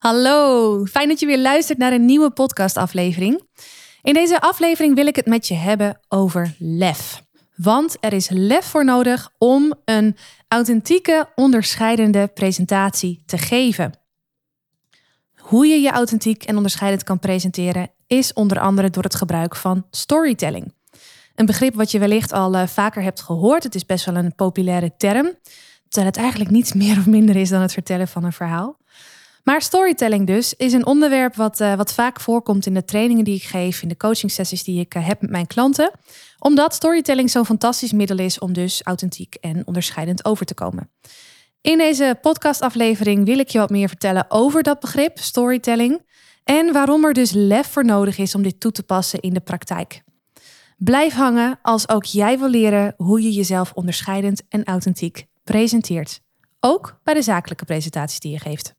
Hallo, fijn dat je weer luistert naar een nieuwe podcastaflevering. In deze aflevering wil ik het met je hebben over lef. Want er is lef voor nodig om een authentieke, onderscheidende presentatie te geven. Hoe je je authentiek en onderscheidend kan presenteren is onder andere door het gebruik van storytelling. Een begrip wat je wellicht al uh, vaker hebt gehoord. Het is best wel een populaire term. Terwijl het eigenlijk niets meer of minder is dan het vertellen van een verhaal. Maar storytelling dus is een onderwerp wat, uh, wat vaak voorkomt in de trainingen die ik geef, in de coaching sessies die ik uh, heb met mijn klanten. Omdat storytelling zo'n fantastisch middel is om dus authentiek en onderscheidend over te komen. In deze podcastaflevering wil ik je wat meer vertellen over dat begrip storytelling en waarom er dus lef voor nodig is om dit toe te passen in de praktijk. Blijf hangen als ook jij wil leren hoe je jezelf onderscheidend en authentiek presenteert. Ook bij de zakelijke presentaties die je geeft.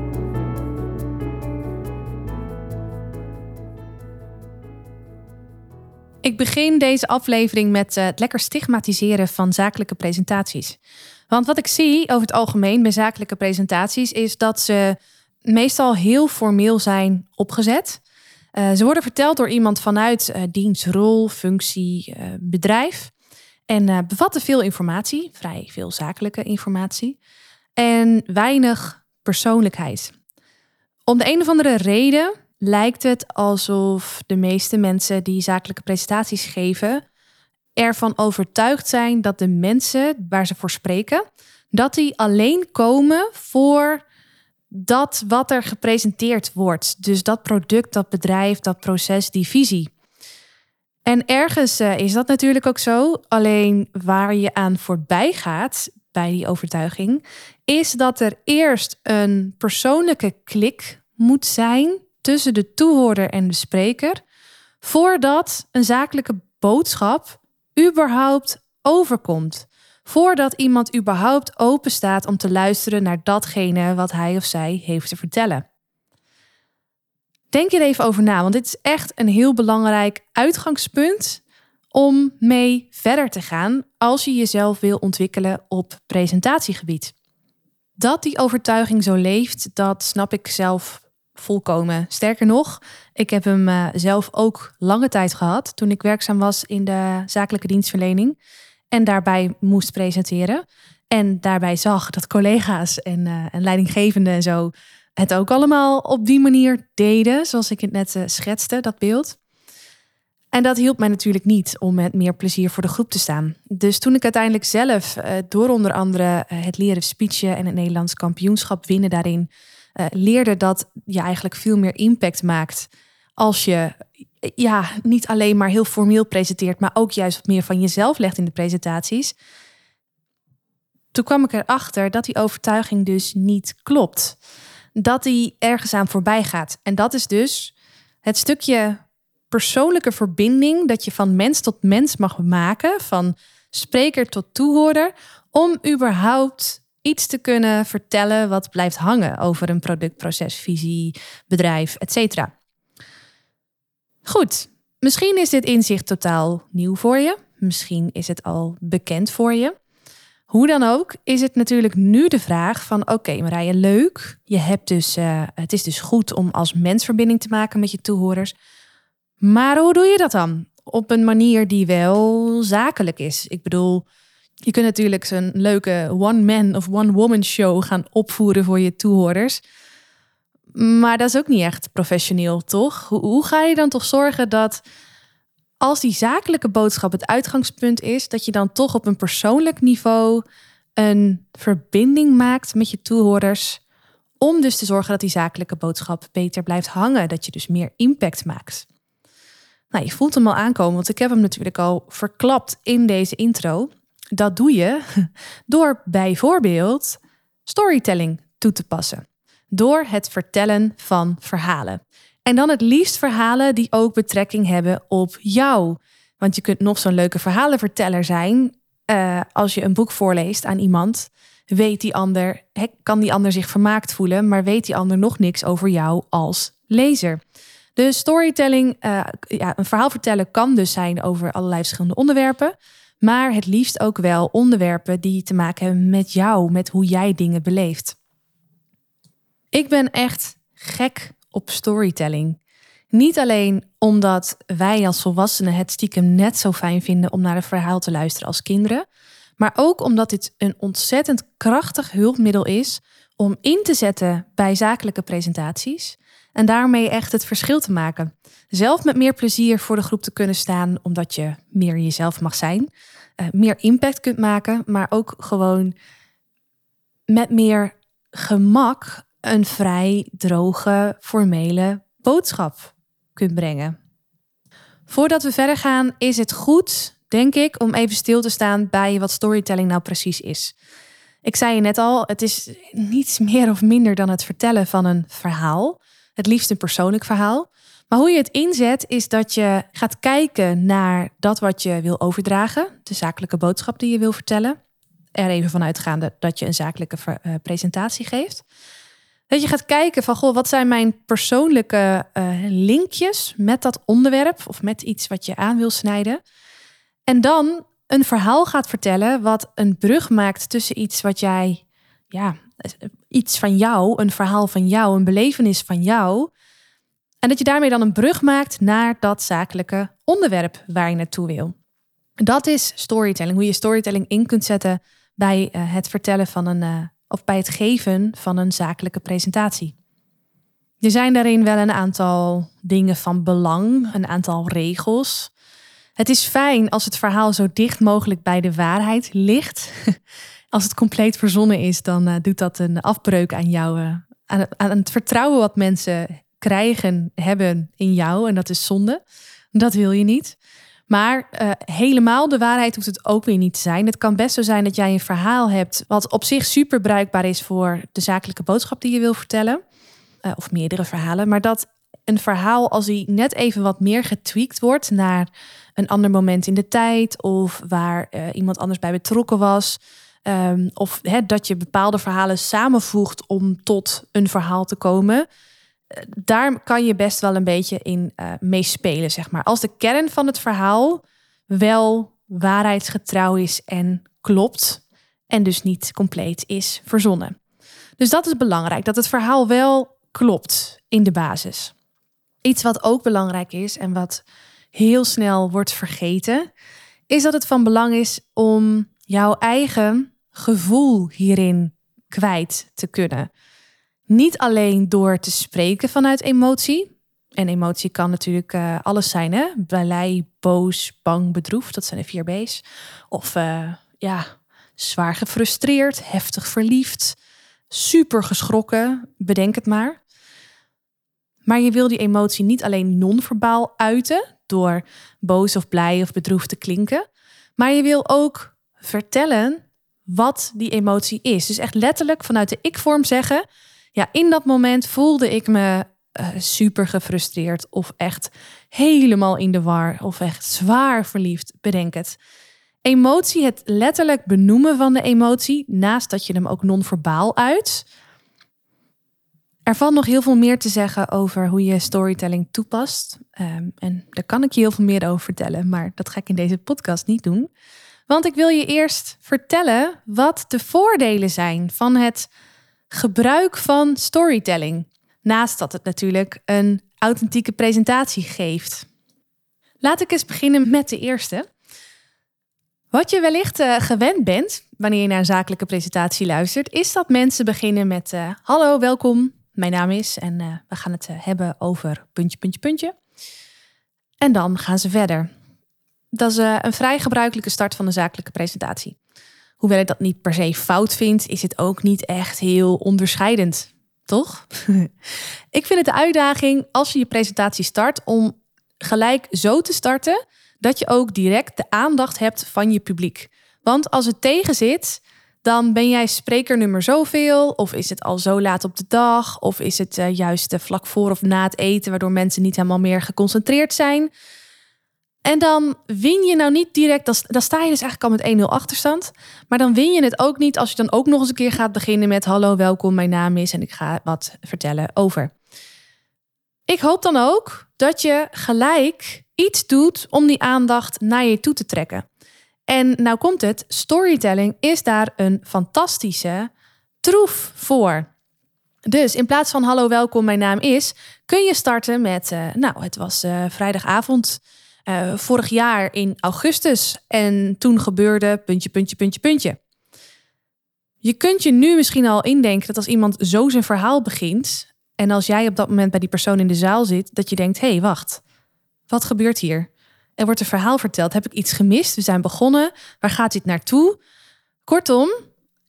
Ik begin deze aflevering met eh, het lekker stigmatiseren van zakelijke presentaties. Want wat ik zie over het algemeen bij zakelijke presentaties is dat ze meestal heel formeel zijn opgezet. Uh, ze worden verteld door iemand vanuit uh, dienst, rol, functie, bedrijf. En bevatten veel informatie, vrij veel zakelijke informatie. En weinig persoonlijkheid. Om de een of andere reden lijkt het alsof de meeste mensen die zakelijke presentaties geven ervan overtuigd zijn dat de mensen waar ze voor spreken, dat die alleen komen voor dat wat er gepresenteerd wordt. Dus dat product, dat bedrijf, dat proces, die visie. En ergens uh, is dat natuurlijk ook zo. Alleen waar je aan voorbij gaat bij die overtuiging, is dat er eerst een persoonlijke klik moet zijn tussen de toehoorder en de spreker, voordat een zakelijke boodschap überhaupt overkomt. Voordat iemand überhaupt open staat om te luisteren naar datgene wat hij of zij heeft te vertellen. Denk er even over na, want dit is echt een heel belangrijk uitgangspunt om mee verder te gaan als je jezelf wil ontwikkelen op presentatiegebied. Dat die overtuiging zo leeft, dat snap ik zelf volkomen. Sterker nog, ik heb hem uh, zelf ook lange tijd gehad toen ik werkzaam was in de zakelijke dienstverlening en daarbij moest presenteren. En daarbij zag dat collega's en, uh, en leidinggevenden en zo het ook allemaal op die manier deden, zoals ik het net uh, schetste, dat beeld. En dat hielp mij natuurlijk niet om met meer plezier voor de groep te staan. Dus toen ik uiteindelijk zelf, door onder andere het leren speechen en het Nederlands kampioenschap winnen daarin, uh, leerde dat je eigenlijk veel meer impact maakt als je ja, niet alleen maar heel formeel presenteert, maar ook juist wat meer van jezelf legt in de presentaties. Toen kwam ik erachter dat die overtuiging dus niet klopt. Dat die ergens aan voorbij gaat. En dat is dus het stukje persoonlijke verbinding dat je van mens tot mens mag maken, van spreker tot toehoorder, om überhaupt iets te kunnen vertellen wat blijft hangen over een product, proces, visie, bedrijf, etc. Goed, misschien is dit inzicht totaal nieuw voor je. Misschien is het al bekend voor je. Hoe dan ook, is het natuurlijk nu de vraag van oké okay, Marije, leuk. Je hebt dus, uh, het is dus goed om als mens verbinding te maken met je toehoorders. Maar hoe doe je dat dan? Op een manier die wel zakelijk is. Ik bedoel, je kunt natuurlijk zo'n leuke one-man of one-woman show gaan opvoeren voor je toehoorders. Maar dat is ook niet echt professioneel, toch? Hoe, ga je dan toch zorgen dat als die zakelijke boodschap het uitgangspunt is, dat je dan toch op een persoonlijk niveau een verbinding maakt met je toehoorders. Om dus te zorgen dat die zakelijke boodschap beter blijft hangen. Dat je dus meer impact maakt. Nou, je voelt hem al aankomen, want ik heb hem natuurlijk al verklapt in deze intro. Dat doe je door bijvoorbeeld storytelling toe te passen. Door het vertellen van verhalen. En dan het liefst verhalen die ook betrekking hebben op jou. Want je kunt nog zo'n leuke verhalenverteller zijn. Uh, als je een boek voorleest aan iemand, weet die ander, kan die ander zich vermaakt voelen, maar weet die ander nog niks over jou als lezer. De storytelling, uh, ja, een verhaal vertellen kan dus zijn over allerlei verschillende onderwerpen. Maar het liefst ook wel onderwerpen die te maken hebben met jou, met hoe jij dingen beleeft. Ik ben echt gek op storytelling. Niet alleen omdat wij als volwassenen het stiekem net zo fijn vinden om naar een verhaal te luisteren als kinderen, maar ook omdat dit een ontzettend krachtig hulpmiddel is om in te zetten bij zakelijke presentaties en daarmee echt het verschil te maken. Zelf met meer plezier voor de groep te kunnen staan, omdat je meer jezelf mag zijn, uh, meer impact kunt maken, maar ook gewoon met meer gemak een vrij droge, formele boodschap kunt brengen. Voordat we verder gaan, is het goed, denk ik, om even stil te staan bij wat storytelling nou precies is. Ik zei je net al, het is niets meer of minder dan het vertellen van een verhaal. Het liefst een persoonlijk verhaal. Maar hoe je het inzet, is dat je gaat kijken naar dat wat je wil overdragen, de zakelijke boodschap die je wil vertellen. Er even vanuitgaande dat je een zakelijke eh, presentatie geeft. Dat je gaat kijken van, goh, wat zijn mijn persoonlijke uh, linkjes met dat onderwerp of met iets wat je aan wil snijden. En dan een verhaal gaat vertellen wat een brug maakt tussen iets wat jij, ja, iets van jou, een verhaal van jou, een belevenis van jou. En dat je daarmee dan een brug maakt naar dat zakelijke onderwerp waar je naartoe wil. Dat is storytelling, hoe je storytelling in kunt zetten bij uh, het vertellen van een, uh, of bij het geven van een zakelijke presentatie. Er zijn daarin wel een aantal dingen van belang, een aantal regels. Het is fijn als het verhaal zo dicht mogelijk bij de waarheid ligt. Als het compleet verzonnen is, dan uh, doet dat een afbreuk aan jou, uh, aan, aan, het vertrouwen wat mensen krijgen, hebben in jou. En dat is zonde. Dat wil je niet. Maar uh, helemaal de waarheid hoeft het ook weer niet te zijn. Het kan best zo zijn dat jij een verhaal hebt wat op zich super bruikbaar is voor de zakelijke boodschap die je wil vertellen. Of meerdere verhalen. Maar dat een verhaal, als die net even wat meer getweakt wordt naar een ander moment in de tijd. Of waar iemand anders bij betrokken was. Um, of dat je bepaalde verhalen samenvoegt om tot een verhaal te komen daar kan je best wel een beetje in uh, meespelen, zeg maar. Als de kern van het verhaal wel waarheidsgetrouw is en klopt. En dus niet compleet is verzonnen. Dus dat is belangrijk, dat het verhaal wel klopt in de basis. Iets wat ook belangrijk is en wat heel snel wordt vergeten, is dat het van belang is om jouw eigen gevoel hierin kwijt te kunnen. Niet alleen door te spreken vanuit emotie. En emotie kan natuurlijk uh, alles zijn, hè? Blij, boos, bang, bedroefd. Dat zijn de vier B's. Of uh, ja, zwaar gefrustreerd, heftig verliefd, super geschrokken. Bedenk het maar. Maar je wil die emotie niet alleen non-verbaal uiten door boos of blij of bedroefd te klinken, maar je wil ook vertellen wat die emotie is. Dus echt letterlijk vanuit de ik-vorm zeggen: ja, in dat moment voelde ik me uh, super gefrustreerd of echt helemaal in de war of echt zwaar verliefd. Bedenk het. Emotie, het letterlijk benoemen van de emotie, naast dat je hem ook non-verbaal uit. Er valt nog heel veel meer te zeggen over hoe je storytelling toepast. Um, en daar kan ik je heel veel meer over vertellen, maar dat ga ik in deze podcast niet doen. Want ik wil je eerst vertellen wat de voordelen zijn van het gebruik van storytelling. Naast dat het natuurlijk een authentieke presentatie geeft. Laat ik eens beginnen met de eerste. Wat je wellicht uh, gewend bent wanneer je naar een zakelijke presentatie luistert, is dat mensen beginnen met: uh, Hallo, welkom. Mijn naam is en uh, we gaan het hebben over puntje, puntje, puntje. En dan gaan ze verder. Dat is een vrij gebruikelijke start van de zakelijke presentatie. Hoewel ik dat niet per se fout vind, is het ook niet echt heel onderscheidend. Toch? ik vind het de uitdaging als je je presentatie start om gelijk zo te starten dat je ook direct de aandacht hebt van je publiek. Want als het tegen zit, dan ben jij spreker nummer zoveel. Of is het al zo laat op de dag? Of is het uh, juist vlak voor of na het eten, waardoor mensen niet helemaal meer geconcentreerd zijn. En dan win je nou niet direct, dan, sta je dus eigenlijk al met 1-0 achterstand. Maar dan win je het ook niet als je dan ook nog eens een keer gaat beginnen met: Hallo, welkom, mijn naam is en ik ga wat vertellen over. Ik hoop dan ook dat je gelijk iets doet om die aandacht naar je toe te trekken. En nou komt het, storytelling is daar een fantastische troef voor. Dus in plaats van hallo welkom, mijn naam is, kun je starten met, uh, nou het was uh, vrijdagavond uh, vorig jaar in augustus en toen gebeurde puntje, puntje, puntje, puntje. Je kunt je nu misschien al indenken dat als iemand zo zijn verhaal begint en als jij op dat moment bij die persoon in de zaal zit, dat je denkt, hé hey, wacht, wat gebeurt hier? Er wordt een verhaal verteld. Heb ik iets gemist? We zijn begonnen. Waar gaat dit naartoe? Kortom,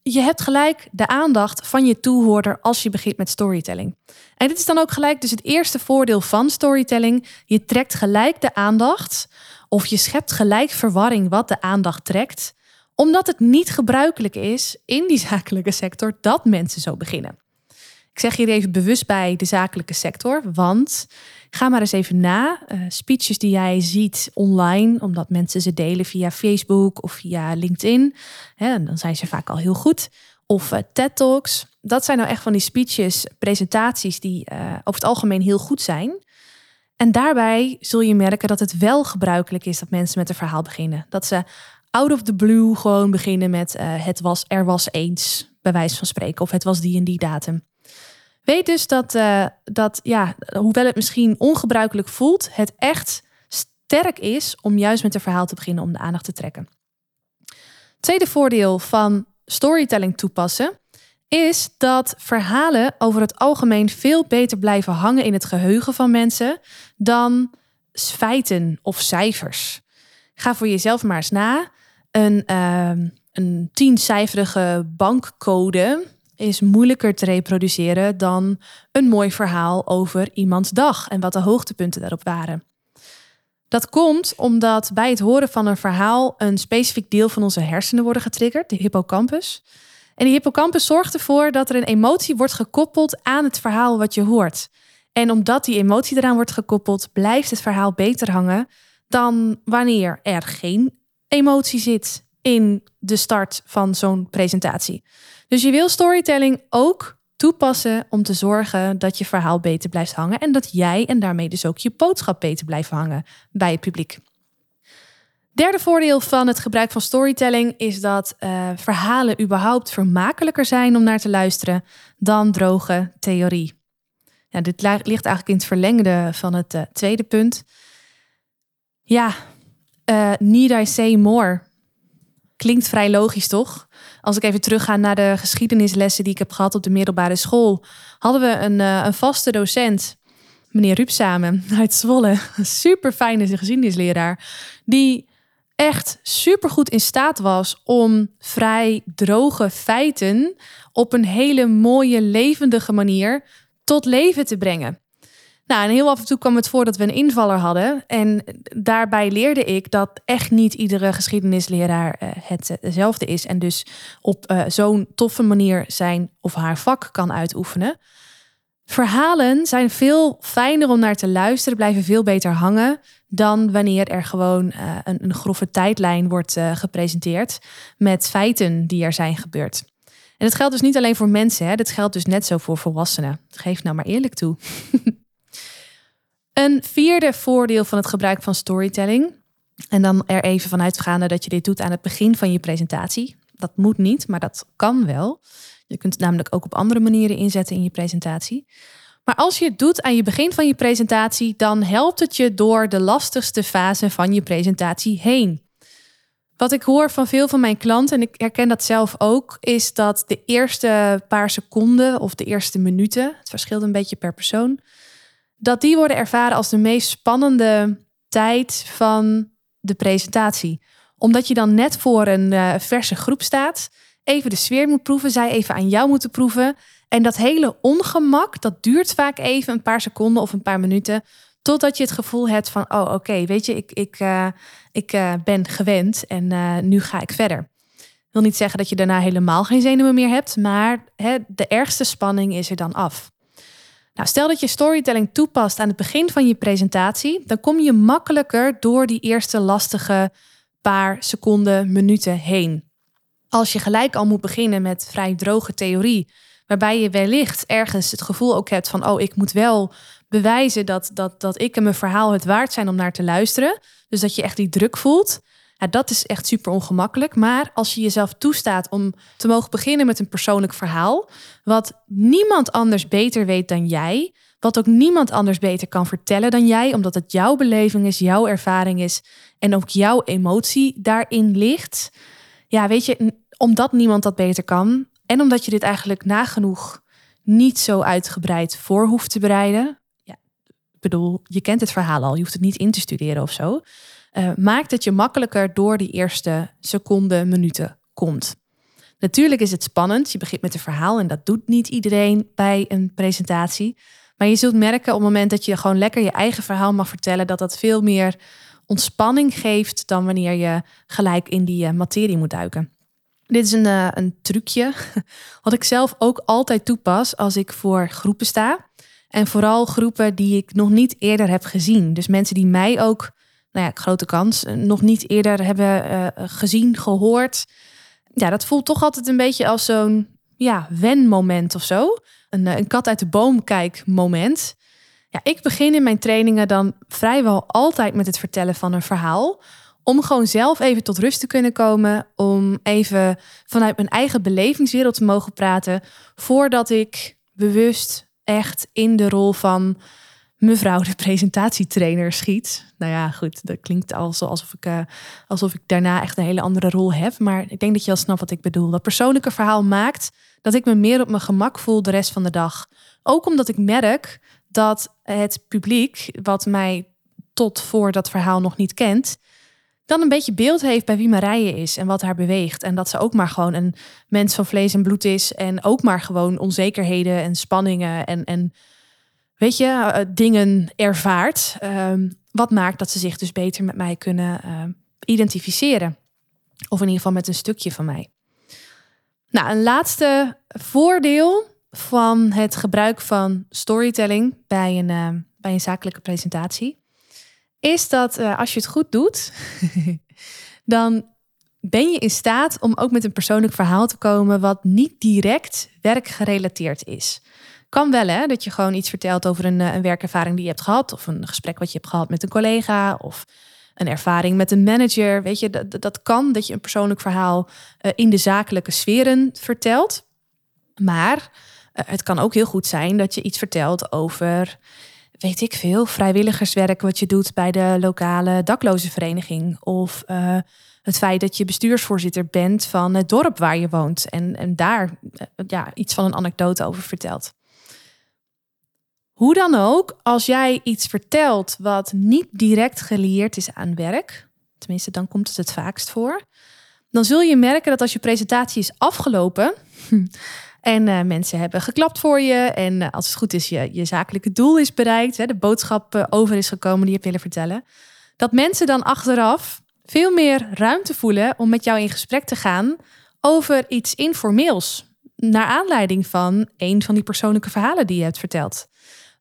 je hebt gelijk de aandacht van je toehoorder als je begint met storytelling. En dit is dan ook gelijk dus het eerste voordeel van storytelling. Je trekt gelijk de aandacht of je schept gelijk verwarring wat de aandacht trekt, omdat het niet gebruikelijk is in die zakelijke sector dat mensen zo beginnen. Ik zeg hier even bewust bij de zakelijke sector, want Ga maar eens even na. Uh, speeches die jij ziet online, omdat mensen ze delen via Facebook of via LinkedIn. Hè, dan zijn ze vaak al heel goed. Of uh, TED Talks. Dat zijn nou echt van die speeches, presentaties die uh, over het algemeen heel goed zijn. En daarbij zul je merken dat het wel gebruikelijk is dat mensen met een verhaal beginnen. Dat ze out of the blue gewoon beginnen met het was er was eens, bij wijze van spreken, of het was die en die datum. Weet dus dat, uh, dat ja, hoewel het misschien ongebruikelijk voelt, het echt sterk is om juist met een verhaal te beginnen om de aandacht te trekken. Tweede voordeel van storytelling toepassen is dat verhalen over het algemeen veel beter blijven hangen in het geheugen van mensen dan feiten of cijfers. Ga voor jezelf maar eens na. Een, uh, een tiencijferige bankcode is moeilijker te reproduceren dan een mooi verhaal over iemands dag en wat de hoogtepunten daarop waren. Dat komt omdat bij het horen van een verhaal een specifiek deel van onze hersenen worden getriggerd, de hippocampus. En die hippocampus zorgt ervoor dat er een emotie wordt gekoppeld aan het verhaal wat je hoort. En omdat die emotie eraan wordt gekoppeld, blijft het verhaal beter hangen dan wanneer er geen emotie zit in de start van zo'n presentatie. Dus je wil storytelling ook toepassen om te zorgen dat je verhaal beter blijft hangen en dat jij en daarmee dus ook je boodschap beter blijft hangen bij het publiek. Derde voordeel van het gebruik van storytelling is dat uh, verhalen überhaupt vermakelijker zijn om naar te luisteren dan droge theorie. Dit ligt eigenlijk in het verlengde van het uh, tweede punt. Ja, uh, need I say more? Klinkt vrij logisch, toch? Als ik even terugga naar de geschiedenislessen die ik heb gehad op de middelbare school, hadden we een, uh, een vaste docent, meneer Rupsamen uit Zwolle. Een super fijne geschiedenisleraar. Die echt super goed in staat was om vrij droge feiten op een hele mooie, levendige manier tot leven te brengen. Nou, en heel af en toe kwam het voor dat we een invaller hadden. En daarbij leerde ik dat echt niet iedere geschiedenisleraar uh, hetzelfde is. En dus op uh, zo'n toffe manier zijn of haar vak kan uitoefenen. Verhalen zijn veel fijner om naar te luisteren, blijven veel beter hangen dan wanneer er gewoon uh, een, een, grove tijdlijn wordt gepresenteerd met feiten die er zijn gebeurd. En dat geldt dus niet alleen voor mensen, hè? dat geldt dus net zo voor volwassenen. Geef nou maar eerlijk toe. Een vierde voordeel van het gebruik van storytelling. En dan er even vanuitgaande dat je dit doet aan het begin van je presentatie. Dat moet niet, maar dat kan wel. Je kunt het namelijk ook op andere manieren inzetten in je presentatie. Maar als je het doet aan je begin van je presentatie, dan helpt het je door de lastigste fase van je presentatie heen. Wat ik hoor van veel van mijn klanten, en ik herken dat zelf ook, is dat de eerste paar seconden of de eerste minuten, het verschilt een beetje per persoon, dat die worden ervaren als de meest spannende tijd van de presentatie. Omdat je dan net voor een uh, verse groep staat, even de sfeer moet proeven, zij even aan jou moeten proeven. En dat hele ongemak, dat duurt vaak even een paar seconden of een paar minuten. Totdat je het gevoel hebt van, oh oké, weet je, ik, ik, uh, ik uh, ben gewend en nu ga ik verder. wil niet zeggen dat je daarna helemaal geen zenuwen meer hebt, maar hè, de ergste spanning is er dan af. Nou, stel dat je storytelling toepast aan het begin van je presentatie, dan kom je makkelijker door die eerste lastige paar seconden, minuten heen. Als je gelijk al moet beginnen met vrij droge theorie, waarbij je wellicht ergens het gevoel ook hebt van, oh, ik moet wel bewijzen dat, dat, dat ik en mijn verhaal het waard zijn om naar te luisteren. Dus dat je echt die druk voelt. Dat is echt super ongemakkelijk. Maar als je jezelf toestaat om te mogen beginnen met een persoonlijk verhaal, wat niemand anders beter weet dan jij, wat ook niemand anders beter kan vertellen dan jij, omdat het jouw beleving is, jouw ervaring is en ook jouw emotie daarin ligt. Ja, weet je, omdat niemand dat beter kan en omdat je dit eigenlijk nagenoeg niet zo uitgebreid voor hoeft te bereiden. Ja, ik bedoel, je kent het verhaal al, je hoeft het niet in te studeren of zo. Uh, maakt het je makkelijker door die eerste seconden, minuten komt. Natuurlijk is het spannend. Je begint met een verhaal en dat doet niet iedereen bij een presentatie. Maar je zult merken op het moment dat je gewoon lekker je eigen verhaal mag vertellen, dat dat veel meer ontspanning geeft dan wanneer je gelijk in die uh, materie moet duiken. Dit is een, uh, een trucje wat ik zelf ook altijd toepas als ik voor groepen sta. En vooral groepen die ik nog niet eerder heb gezien. Dus mensen die mij ook nou ja, grote kans, eh, nog niet eerder hebben uh, gezien, gehoord. Ja, dat voelt toch altijd een beetje als zo'n ja, wen-moment of zo. Een, een kat uit de boom kijk moment. Ja, ik begin in mijn trainingen dan vrijwel altijd met het vertellen van een verhaal. Om gewoon zelf even tot rust te kunnen komen. Om even vanuit mijn eigen belevingswereld te mogen praten. Voordat ik bewust echt in de rol van mevrouw de presentatietrainer schiet. Nou ja, goed, dat klinkt alsof ik, uh, alsof ik daarna echt een hele andere rol heb. Maar ik denk dat je al snapt wat ik bedoel. Dat persoonlijke verhaal maakt dat ik me meer op mijn gemak voel de rest van de dag. Ook omdat ik merk dat het publiek, wat mij tot voor dat verhaal nog niet kent, dan een beetje beeld heeft bij wie Marije is en wat haar beweegt. En dat ze ook maar gewoon een mens van vlees en bloed is. En ook maar gewoon onzekerheden en spanningen en, en weet je, eh, dingen ervaart. Ehm, wat maakt dat ze zich dus beter met mij kunnen uh, identificeren. Of in ieder geval met een stukje van mij. Nou, een laatste voordeel van het gebruik van storytelling bij een, uh, bij een zakelijke presentatie. Is dat als je het goed doet, dan ben je in staat om ook met een persoonlijk verhaal te komen wat niet direct werkgerelateerd is. Kan wel hè, dat je gewoon iets vertelt over een, eh, een werkervaring die je hebt gehad. Of een gesprek wat je hebt gehad met een collega. Of een ervaring met een manager. Weet je, dat, dat kan dat je een persoonlijk verhaal uh, in de zakelijke sferen vertelt. Maar uh, het kan ook heel goed zijn dat je iets vertelt over, weet ik veel, vrijwilligerswerk wat je doet bij de lokale daklozenvereniging. Of het feit dat je bestuursvoorzitter bent van het dorp waar je woont. En, en daar ja, iets van een anekdote over vertelt. Hoe dan ook, als jij iets vertelt wat niet direct gelieerd is aan werk, tenminste dan komt het het vaakst voor, dan zul je merken dat als je presentatie is afgelopen en uh, mensen hebben geklapt voor je en uh, als het goed is je, je zakelijke doel is bereikt, hè, de boodschap uh, over is gekomen die je willen vertellen, dat mensen dan achteraf veel meer ruimte voelen om met jou in gesprek te gaan over iets informeels, naar aanleiding van een van die persoonlijke verhalen die je hebt verteld.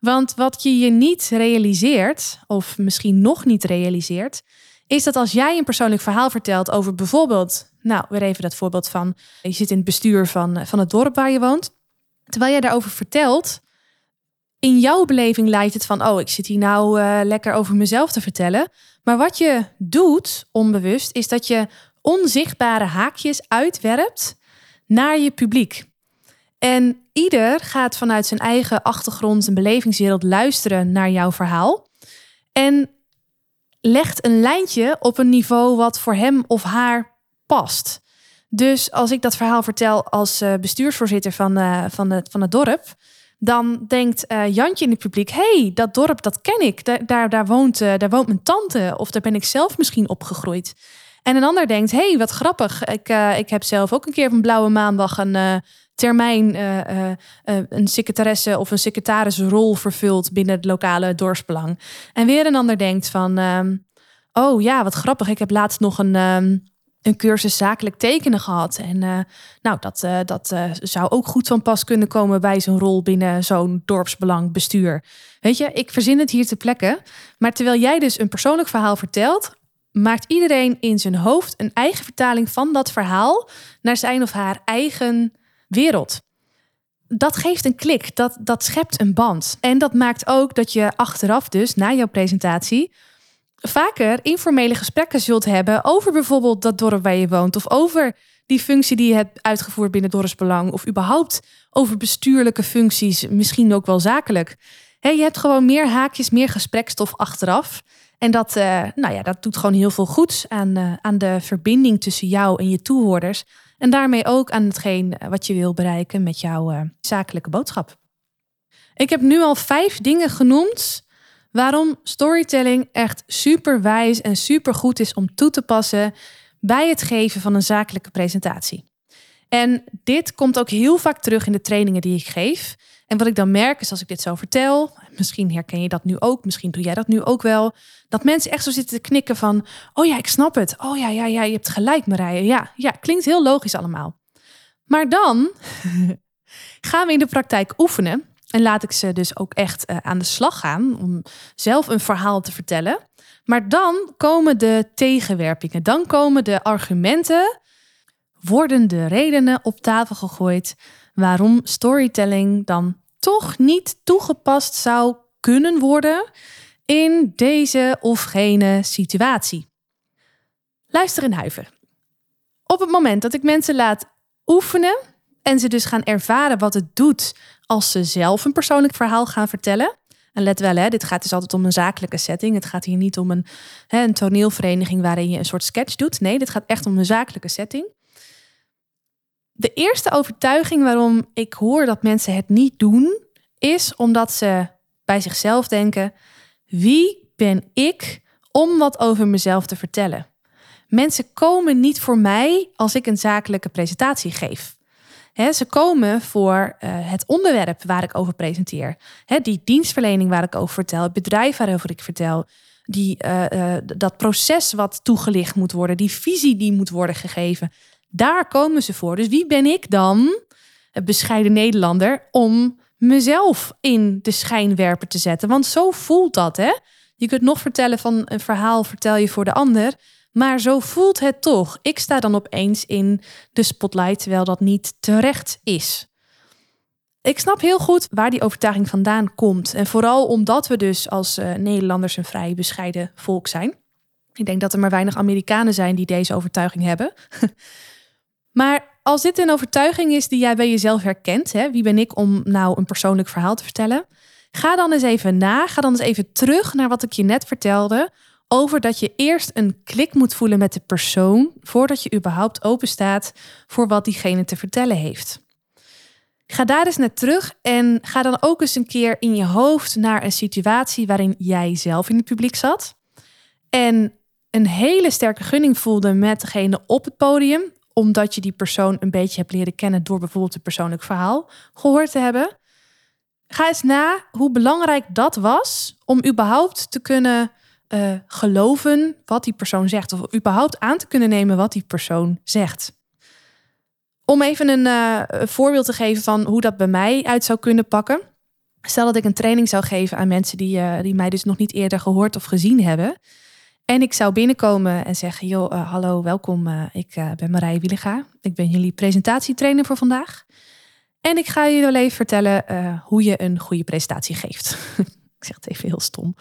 Want wat je je niet realiseert, of misschien nog niet realiseert, is dat als jij een persoonlijk verhaal vertelt over bijvoorbeeld, nou, weer even dat voorbeeld van, je zit in het bestuur van, van het dorp waar je woont, terwijl jij daarover vertelt, in jouw beleving lijkt het van, oh, ik zit hier nou uh, lekker over mezelf te vertellen. Maar wat je doet, onbewust, is dat je onzichtbare haakjes uitwerpt naar je publiek. En ieder gaat vanuit zijn eigen achtergrond en belevingswereld luisteren naar jouw verhaal. En legt een lijntje op een niveau wat voor hem of haar past. Dus als ik dat verhaal vertel als uh, bestuursvoorzitter van, uh, van, het, van het dorp, dan denkt uh, Jantje in het publiek: hey, dat dorp dat ken ik. Daar, daar, daar, woont, daar woont mijn tante. Of daar ben ik zelf misschien opgegroeid. En een ander denkt: hey, wat grappig. Ik, ik heb zelf ook een keer op een blauwe maandag een termijn uh, uh, een secretaresse of een secretarisrol vervult binnen het lokale dorpsbelang. En weer een ander denkt van, um, oh ja, wat grappig. Ik heb laatst nog een, um, een cursus zakelijk tekenen gehad. En nou, dat, dat zou ook goed van pas kunnen komen bij zo'n rol binnen zo'n dorpsbelangbestuur. Weet je, ik verzin het hier te plekken. Maar terwijl jij dus een persoonlijk verhaal vertelt, maakt iedereen in zijn hoofd een eigen vertaling van dat verhaal naar zijn of haar eigen wereld. Dat geeft een klik, dat, dat schept een band. En dat maakt ook dat je achteraf dus, na jouw presentatie, vaker informele gesprekken zult hebben over bijvoorbeeld dat dorp waar je woont of over die functie die je hebt uitgevoerd binnen dorpsbelang of überhaupt over bestuurlijke functies, misschien ook wel zakelijk. je hebt gewoon meer haakjes, meer gesprekstof achteraf. En dat, uh, nou ja, dat doet gewoon heel veel goeds aan, uh, aan de verbinding tussen jou en je toehoorders. En daarmee ook aan hetgeen eh, wat je wil bereiken met jouw zakelijke boodschap. Ik heb nu al vijf dingen genoemd waarom storytelling echt super wijs en super goed is om toe te passen bij het geven van een zakelijke presentatie. En dit komt ook heel vaak terug in de trainingen die ik geef. En wat ik dan merk is als ik dit zo vertel, misschien herken je dat nu ook, misschien doe jij dat nu ook wel, dat mensen echt zo zitten te knikken van, oh ja, ik snap het. Oh ja, ja, ja, je hebt gelijk Marije. Ja, ja, klinkt heel logisch allemaal. Maar dan gaan we in de praktijk oefenen en laat ik ze dus ook echt uh, aan de slag gaan om zelf een verhaal te vertellen. Maar dan komen de tegenwerpingen, dan komen de argumenten, worden de redenen op tafel gegooid waarom storytelling dan toch niet toegepast zou kunnen worden in deze of gene situatie. Luister en huiver. Op het moment dat ik mensen laat oefenen en ze dus gaan ervaren wat het doet als ze zelf een persoonlijk verhaal gaan vertellen. En let wel, hè, dit gaat dus altijd om een zakelijke setting. Het gaat hier niet om een, hè, een toneelvereniging waarin je een soort sketch doet. Nee, dit gaat echt om een zakelijke setting. De eerste overtuiging waarom ik hoor dat mensen het niet doen, is omdat ze bij zichzelf denken: wie ben ik om wat over mezelf te vertellen? Mensen komen niet voor mij als ik een zakelijke presentatie geef ze komen voor uh, het onderwerp waar ik over presenteer. die dienstverlening waar ik over vertel, het bedrijf waarover ik vertel. Die, uh, dat proces wat toegelicht moet worden, die visie die moet worden gegeven. Daar komen ze voor. Dus wie ben ik dan, een bescheiden Nederlander, om mezelf in de schijnwerper te zetten? Want zo voelt dat, hè? Je kunt nog vertellen van een verhaal vertel je voor de ander. Maar zo voelt het toch. Ik sta dan opeens in de spotlight, terwijl dat niet terecht is. Ik snap heel goed waar die overtuiging vandaan komt. En vooral omdat we dus als uh, Nederlanders een vrij bescheiden volk zijn. Ik denk dat er maar weinig Amerikanen zijn die deze overtuiging hebben. maar als dit een overtuiging is die jij bij jezelf herkent, hè, wie ben ik om nou een persoonlijk verhaal te vertellen? Ga dan eens even na, ga dan eens even terug naar wat ik je net vertelde over dat je eerst een klik moet voelen met de persoon voordat je überhaupt open staat voor wat diegene te vertellen heeft. Ga daar eens naar terug en ga dan ook eens een keer in je hoofd naar een situatie waarin jij zelf in het publiek zat en een hele sterke gunning voelde met degene op het podium, omdat je die persoon een beetje hebt leren kennen door bijvoorbeeld een persoonlijk verhaal gehoord te hebben. Ga eens na hoe belangrijk dat was om überhaupt te kunnen uh, geloven wat die persoon zegt. Of überhaupt aan te kunnen nemen wat die persoon zegt. Om even een uh, voorbeeld te geven van hoe dat bij mij uit zou kunnen pakken. Stel dat ik een training zou geven aan mensen die, uh, die mij dus nog niet eerder gehoord of gezien hebben. En ik zou binnenkomen en zeggen: Joh, hallo, welkom. ik ben Marije Wielega. Ik ben jullie presentatietrainer voor vandaag. En ik ga jullie wel even vertellen hoe je een goede presentatie geeft. ik zeg het even heel stom.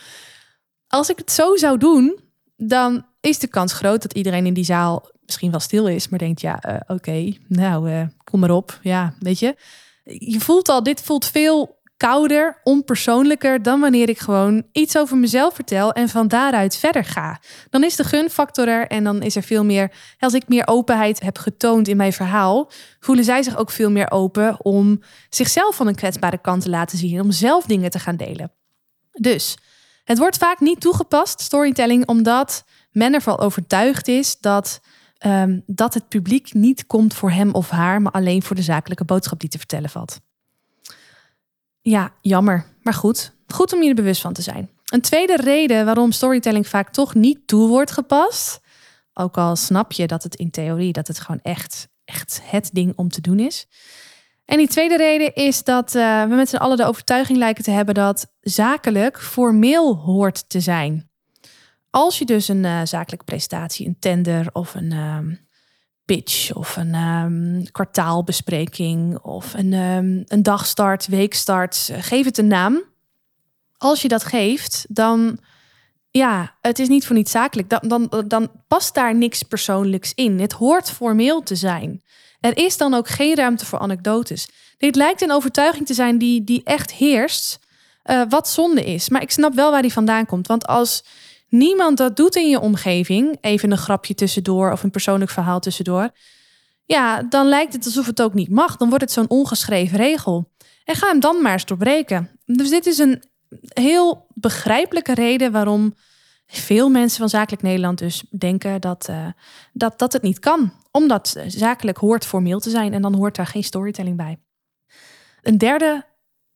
Als ik het zo zou doen, dan is de kans groot dat iedereen in die zaal misschien wel stil is, maar denkt, ja, oké, nou, kom maar op. Ja, weet je. Je voelt al, dit voelt veel kouder, onpersoonlijker dan wanneer ik gewoon iets over mezelf vertel en van daaruit verder ga. Dan is de gunfactor er en dan is er veel meer. Als ik meer openheid heb getoond in mijn verhaal, voelen zij zich ook veel meer open om zichzelf van een kwetsbare kant te laten zien, om zelf dingen te gaan delen. Dus het wordt vaak niet toegepast, storytelling, omdat men ervan overtuigd is dat, ehm, dat het publiek niet komt voor hem of haar, maar alleen voor de zakelijke boodschap die te vertellen valt. Ja, jammer, maar goed. Goed om je er bewust van te zijn. Een tweede reden waarom storytelling vaak toch niet toe wordt gepast, Ook al snap je dat het in theorie dat het gewoon echt, echt het ding om te doen is. En die tweede reden is dat uh, we met z'n allen de overtuiging lijken te hebben dat zakelijk formeel hoort te zijn. Als je dus een uh, zakelijke presentatie, een tender of een um, pitch of een um, kwartaalbespreking of een, um, een dagstart, weekstart, geef het een naam. Als je dat geeft, dan ja, het is niet voor niet zakelijk. Dan, dan, dan past daar niks persoonlijks in. Het hoort formeel te zijn. Er is dan ook geen ruimte voor anekdotes. Dit lijkt een overtuiging te zijn die, die echt heerst, uh, wat zonde is. Maar ik snap wel waar die vandaan komt. Want als niemand dat doet in je omgeving, even een grapje tussendoor of een persoonlijk verhaal tussendoor, ja, dan lijkt het alsof het ook niet mag. Dan wordt het zo'n ongeschreven regel. En ga hem dan maar eens doorbreken. Dus dit is een heel begrijpelijke reden waarom veel mensen van Zakelijk Nederland dus denken dat, uh, dat, dat het niet kan. Omdat zakelijk hoort formeel te zijn en dan hoort daar geen storytelling bij. Een derde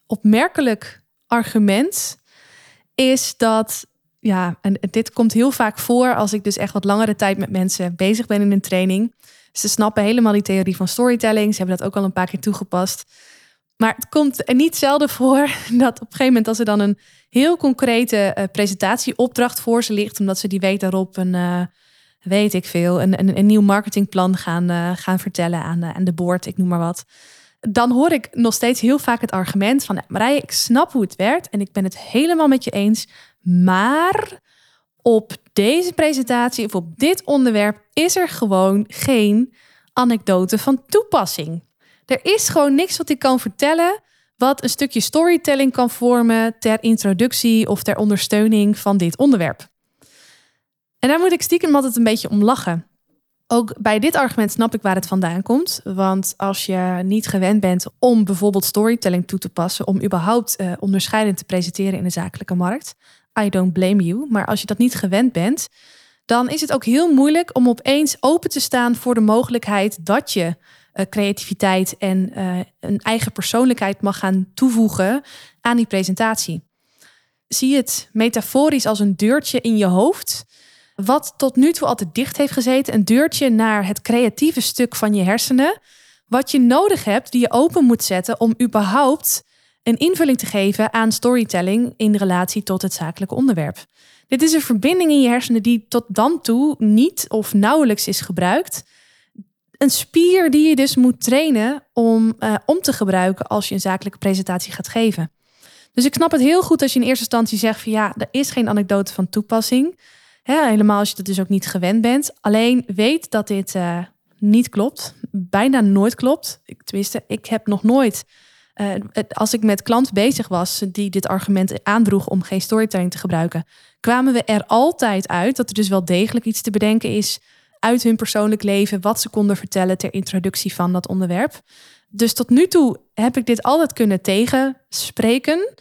opmerkelijk argument is dat, ja, en dit komt heel vaak voor als ik dus echt wat langere tijd met mensen bezig ben in een training. Ze snappen helemaal die theorie van storytelling. Ze hebben dat ook al een paar keer toegepast. Maar het komt niet zelden voor dat op een gegeven moment als er dan een heel concrete uh, presentatieopdracht voor ze ligt, omdat ze die week daarop een, uh, weet ik veel, een, een, een nieuw marketingplan gaan, uh, gaan vertellen aan, aan de board, ik noem maar wat. Dan hoor ik nog steeds heel vaak het argument van Marije, ik snap hoe het werkt en ik ben het helemaal met je eens, maar op deze presentatie of op dit onderwerp is er gewoon geen anekdote van toepassing. Er is gewoon niks wat ik kan vertellen wat een stukje storytelling kan vormen ter introductie of ter ondersteuning van dit onderwerp. En daar moet ik stiekem altijd een beetje om lachen. Ook bij dit argument snap ik waar het vandaan komt. Want als je niet gewend bent om bijvoorbeeld storytelling toe te passen, om überhaupt uh, onderscheidend te presenteren in de zakelijke markt, I don't blame you. Maar als je dat niet gewend bent, dan is het ook heel moeilijk om opeens open te staan voor de mogelijkheid dat je uh, creativiteit en uh, een eigen persoonlijkheid mag gaan toevoegen aan die presentatie. Zie het metaforisch als een deurtje in je hoofd, wat tot nu toe altijd dicht heeft gezeten. Een deurtje naar het creatieve stuk van je hersenen, wat je nodig hebt, die je open moet zetten om überhaupt een invulling te geven aan storytelling in relatie tot het zakelijke onderwerp. Dit is een verbinding in je hersenen die tot dan toe niet of nauwelijks is gebruikt een spier die je dus moet trainen om, uh, om te gebruiken als je een zakelijke presentatie gaat geven. Dus ik snap het heel goed als je in eerste instantie zegt van ja, er is geen anekdote van toepassing. Helemaal als je dat dus ook niet gewend bent. Alleen weet dat dit uh, niet klopt. Bijna nooit klopt. Ik, tenminste, ik heb nog nooit, uh, als ik met klanten bezig was die dit argument aandroeg om geen storytelling te gebruiken, kwamen we er altijd uit dat er dus wel degelijk iets te bedenken is uit hun persoonlijk leven wat ze konden vertellen ter introductie van dat onderwerp. Dus tot nu toe heb ik dit altijd kunnen tegenspreken.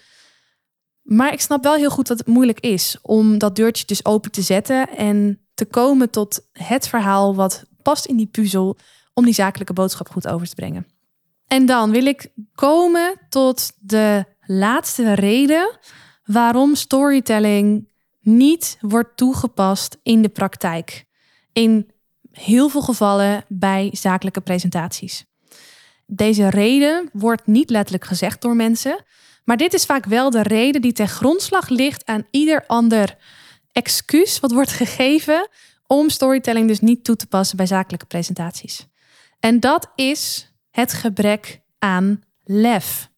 Maar ik snap wel heel goed dat het moeilijk is om dat deurtje dus open te zetten en te komen tot het verhaal wat past in die puzzel om die zakelijke boodschap goed over te brengen. En dan wil ik komen tot de laatste reden waarom storytelling niet wordt toegepast in de praktijk. In heel veel gevallen bij zakelijke presentaties. Deze reden wordt niet letterlijk gezegd door mensen, maar dit is vaak wel de reden die ten grondslag ligt aan ieder ander excuus wat wordt gegeven om storytelling dus niet toe te passen bij zakelijke presentaties. En dat is het gebrek aan lef.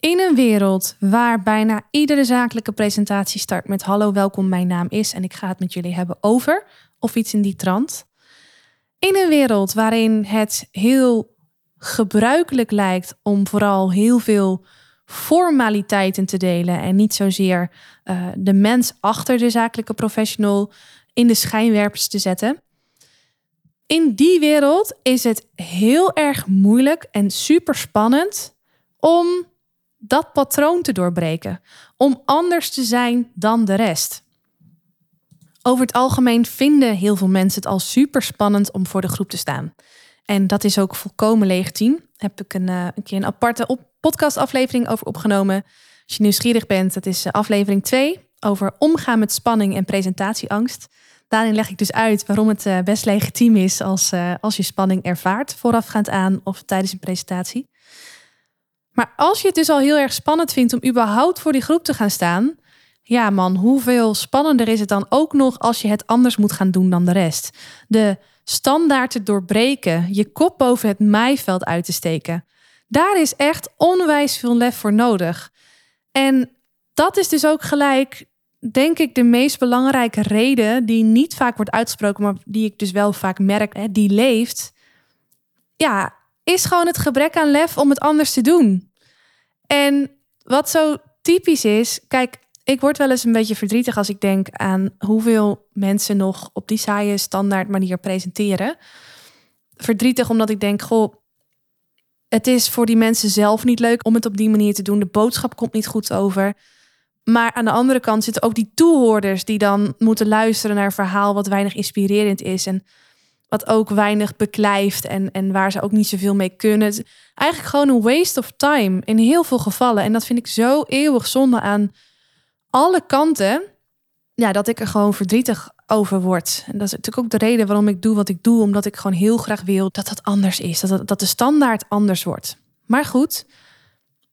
In een wereld waar bijna iedere zakelijke presentatie start met hallo, welkom, mijn naam is en ik ga het met jullie hebben over of iets in die trant, in een wereld waarin het heel gebruikelijk lijkt om vooral heel veel formaliteiten te delen en niet zozeer uh, de mens achter de zakelijke professional in de schijnwerpers te zetten. In die wereld is het heel erg moeilijk en super spannend om dat patroon te doorbreken, om anders te zijn dan de rest. Over het algemeen vinden heel veel mensen het al super spannend om voor de groep te staan. En dat is ook volkomen legitiem. Heb ik een, een keer een aparte podcastaflevering over opgenomen. Als je nieuwsgierig bent, dat is eh, aflevering 2 over omgaan met spanning en presentatieangst. Daarin leg ik dus uit waarom het eh, best legitiem is als, uh, als je spanning ervaart voorafgaand aan of tijdens een presentatie. Maar als je het dus al heel erg spannend vindt om überhaupt voor die groep te gaan staan, ja man, hoeveel spannender is het dan ook nog als je het anders moet gaan doen dan de rest? De standaarden doorbreken, je kop boven het maaiveld uit te steken. Daar is echt onwijs veel lef voor nodig. En dat is dus ook gelijk, denk ik, de meest belangrijke reden die niet vaak wordt uitgesproken, maar die ik dus wel vaak merk, hè, die leeft. Ja, is gewoon het gebrek aan lef om het anders te doen. En wat zo typisch is, kijk, ik word wel eens een beetje verdrietig als ik denk aan hoeveel mensen nog op die saaie standaard manier presenteren. Verdrietig omdat ik denk, goh, het is voor die mensen zelf niet leuk om het op die manier te doen. De boodschap komt niet goed over. Maar aan de andere kant zitten ook die toehoorders die dan moeten luisteren naar een verhaal wat weinig inspirerend is. En wat ook weinig beklijft en, en waar ze ook niet zoveel mee kunnen. Eigenlijk gewoon een waste of time in heel veel gevallen. En dat vind ik zo eeuwig zonde aan alle kanten. Ja, dat ik er gewoon verdrietig over word. En dat is natuurlijk ook de reden waarom ik doe wat ik doe. Omdat ik gewoon heel graag wil dat dat anders is. Dat, dat de standaard anders wordt. Maar goed,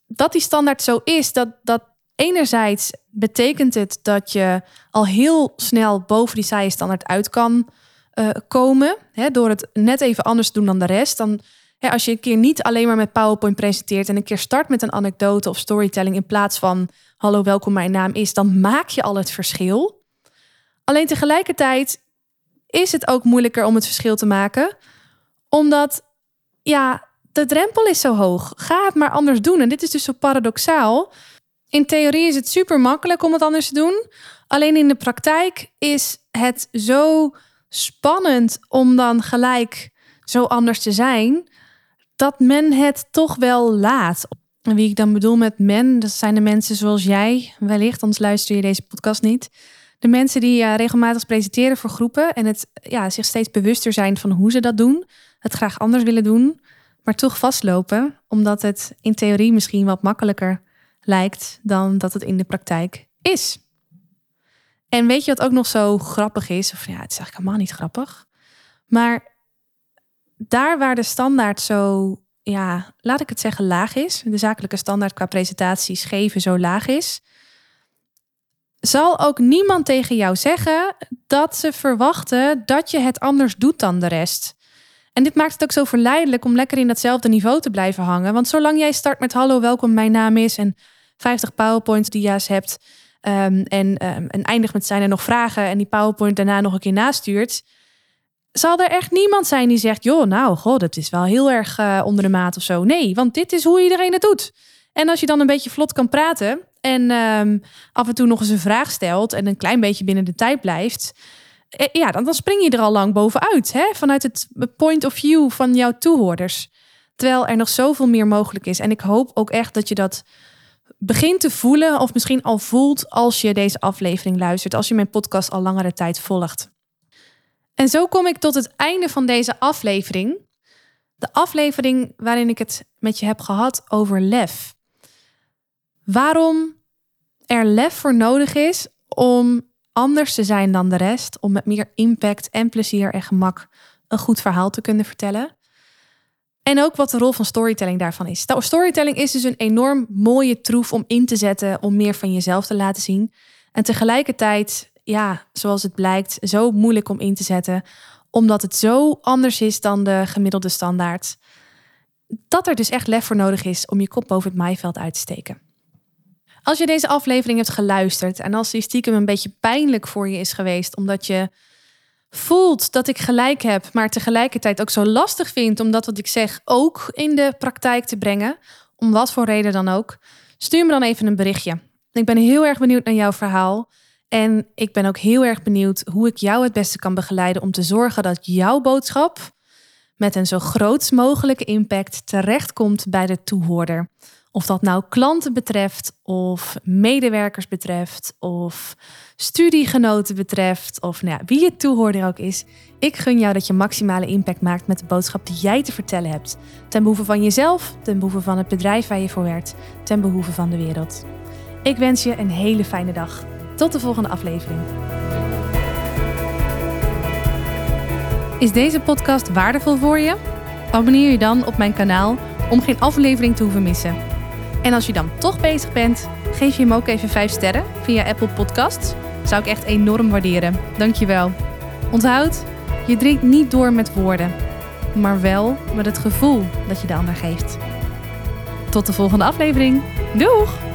dat die standaard zo is, dat, dat enerzijds betekent het dat je al heel snel boven die saaie standaard uit kan uh, komen. Hè, door het net even anders te doen dan de rest. Dan, hè, als je een keer niet alleen maar met PowerPoint presenteert en een keer start met een anekdote of storytelling in plaats van hallo, welkom, mijn naam is, dan maak je al het verschil. Alleen tegelijkertijd is het ook moeilijker om het verschil te maken, omdat ja, de drempel is zo hoog. Ga het maar anders doen. En dit is dus zo paradoxaal. In theorie is het super makkelijk om het anders te doen. Alleen in de praktijk is het zo spannend om dan gelijk zo anders te zijn, dat men het toch wel laat. En wie ik dan bedoel met men, dat zijn de mensen zoals jij, wellicht, anders luister je deze podcast niet. De mensen die uh, regelmatig presenteren voor groepen en het, ja, zich steeds bewuster zijn van hoe ze dat doen, het graag anders willen doen, maar toch vastlopen, omdat het in theorie misschien wat makkelijker lijkt dan dat het in de praktijk is. En weet je wat ook nog zo grappig is? Of ja, het is eigenlijk helemaal niet grappig. Maar daar waar de standaard zo, ja, laat ik het zeggen, laag is, de zakelijke standaard qua presentaties geven zo laag is, zal ook niemand tegen jou zeggen dat ze verwachten dat je het anders doet dan de rest. En dit maakt het ook zo verleidelijk om lekker in datzelfde niveau te blijven hangen. Want zolang jij start met hallo, welkom, mijn naam is en 50 PowerPoint dia's hebt um, en, um, en eindigt met zijn er nog vragen en die PowerPoint daarna nog een keer nastuurt, zal er echt niemand zijn die zegt, joh, nou, god, dat is wel heel erg uh, onder de maat of zo. Nee, want dit is hoe iedereen het doet. En als je dan een beetje vlot kan praten en um, af en toe nog eens een vraag stelt en een klein beetje binnen de tijd blijft, eh, ja, dan, dan spring je er al lang bovenuit, hè? vanuit het point of view van jouw toehoorders. Terwijl er nog zoveel meer mogelijk is. En ik hoop ook echt dat je dat begint te voelen, of misschien al voelt als je deze aflevering luistert, als je mijn podcast al langere tijd volgt. En zo kom ik tot het einde van deze aflevering. De aflevering waarin ik het met je heb gehad over lef. Waarom er lef voor nodig is om anders te zijn dan de rest, om met meer impact en plezier en gemak een goed verhaal te kunnen vertellen. En ook wat de rol van storytelling daarvan is. Storytelling is dus een enorm mooie troef om in te zetten om meer van jezelf te laten zien. En tegelijkertijd, ja, zoals het blijkt, zo moeilijk om in te zetten, omdat het zo anders is dan de gemiddelde standaard. Dat er dus echt lef voor nodig is om je kop boven het maaiveld uit te steken. Als je deze aflevering hebt geluisterd en als die stiekem een beetje pijnlijk voor je is geweest, omdat je voelt dat ik gelijk heb, maar tegelijkertijd ook zo lastig vind om dat wat ik zeg ook in de praktijk te brengen, om wat voor reden dan ook, stuur me dan even een berichtje. Ik ben heel erg benieuwd naar jouw verhaal. En ik ben ook heel erg benieuwd hoe ik jou het beste kan begeleiden om te zorgen dat jouw boodschap met een zo groot mogelijke impact terechtkomt bij de toehoorder. Of dat nou klanten betreft, of medewerkers betreft, of studiegenoten betreft, of nou ja, wie je toehoorder ook is. Ik gun jou dat je maximale impact maakt met de boodschap die jij te vertellen hebt. Ten behoeve van jezelf, ten behoeve van het bedrijf waar je voor werkt, ten behoeve van de wereld. Ik wens je een hele fijne dag. Tot de volgende aflevering. Is deze podcast waardevol voor je? Abonneer je dan op mijn kanaal om geen aflevering te hoeven missen. En als je dan toch bezig bent, geef je hem ook even 5 sterren via Apple Podcasts. Zou ik echt enorm waarderen. Dankjewel. Onthoud, je drinkt niet door met woorden, maar wel met het gevoel dat je de ander geeft. Tot de volgende aflevering. Doeg!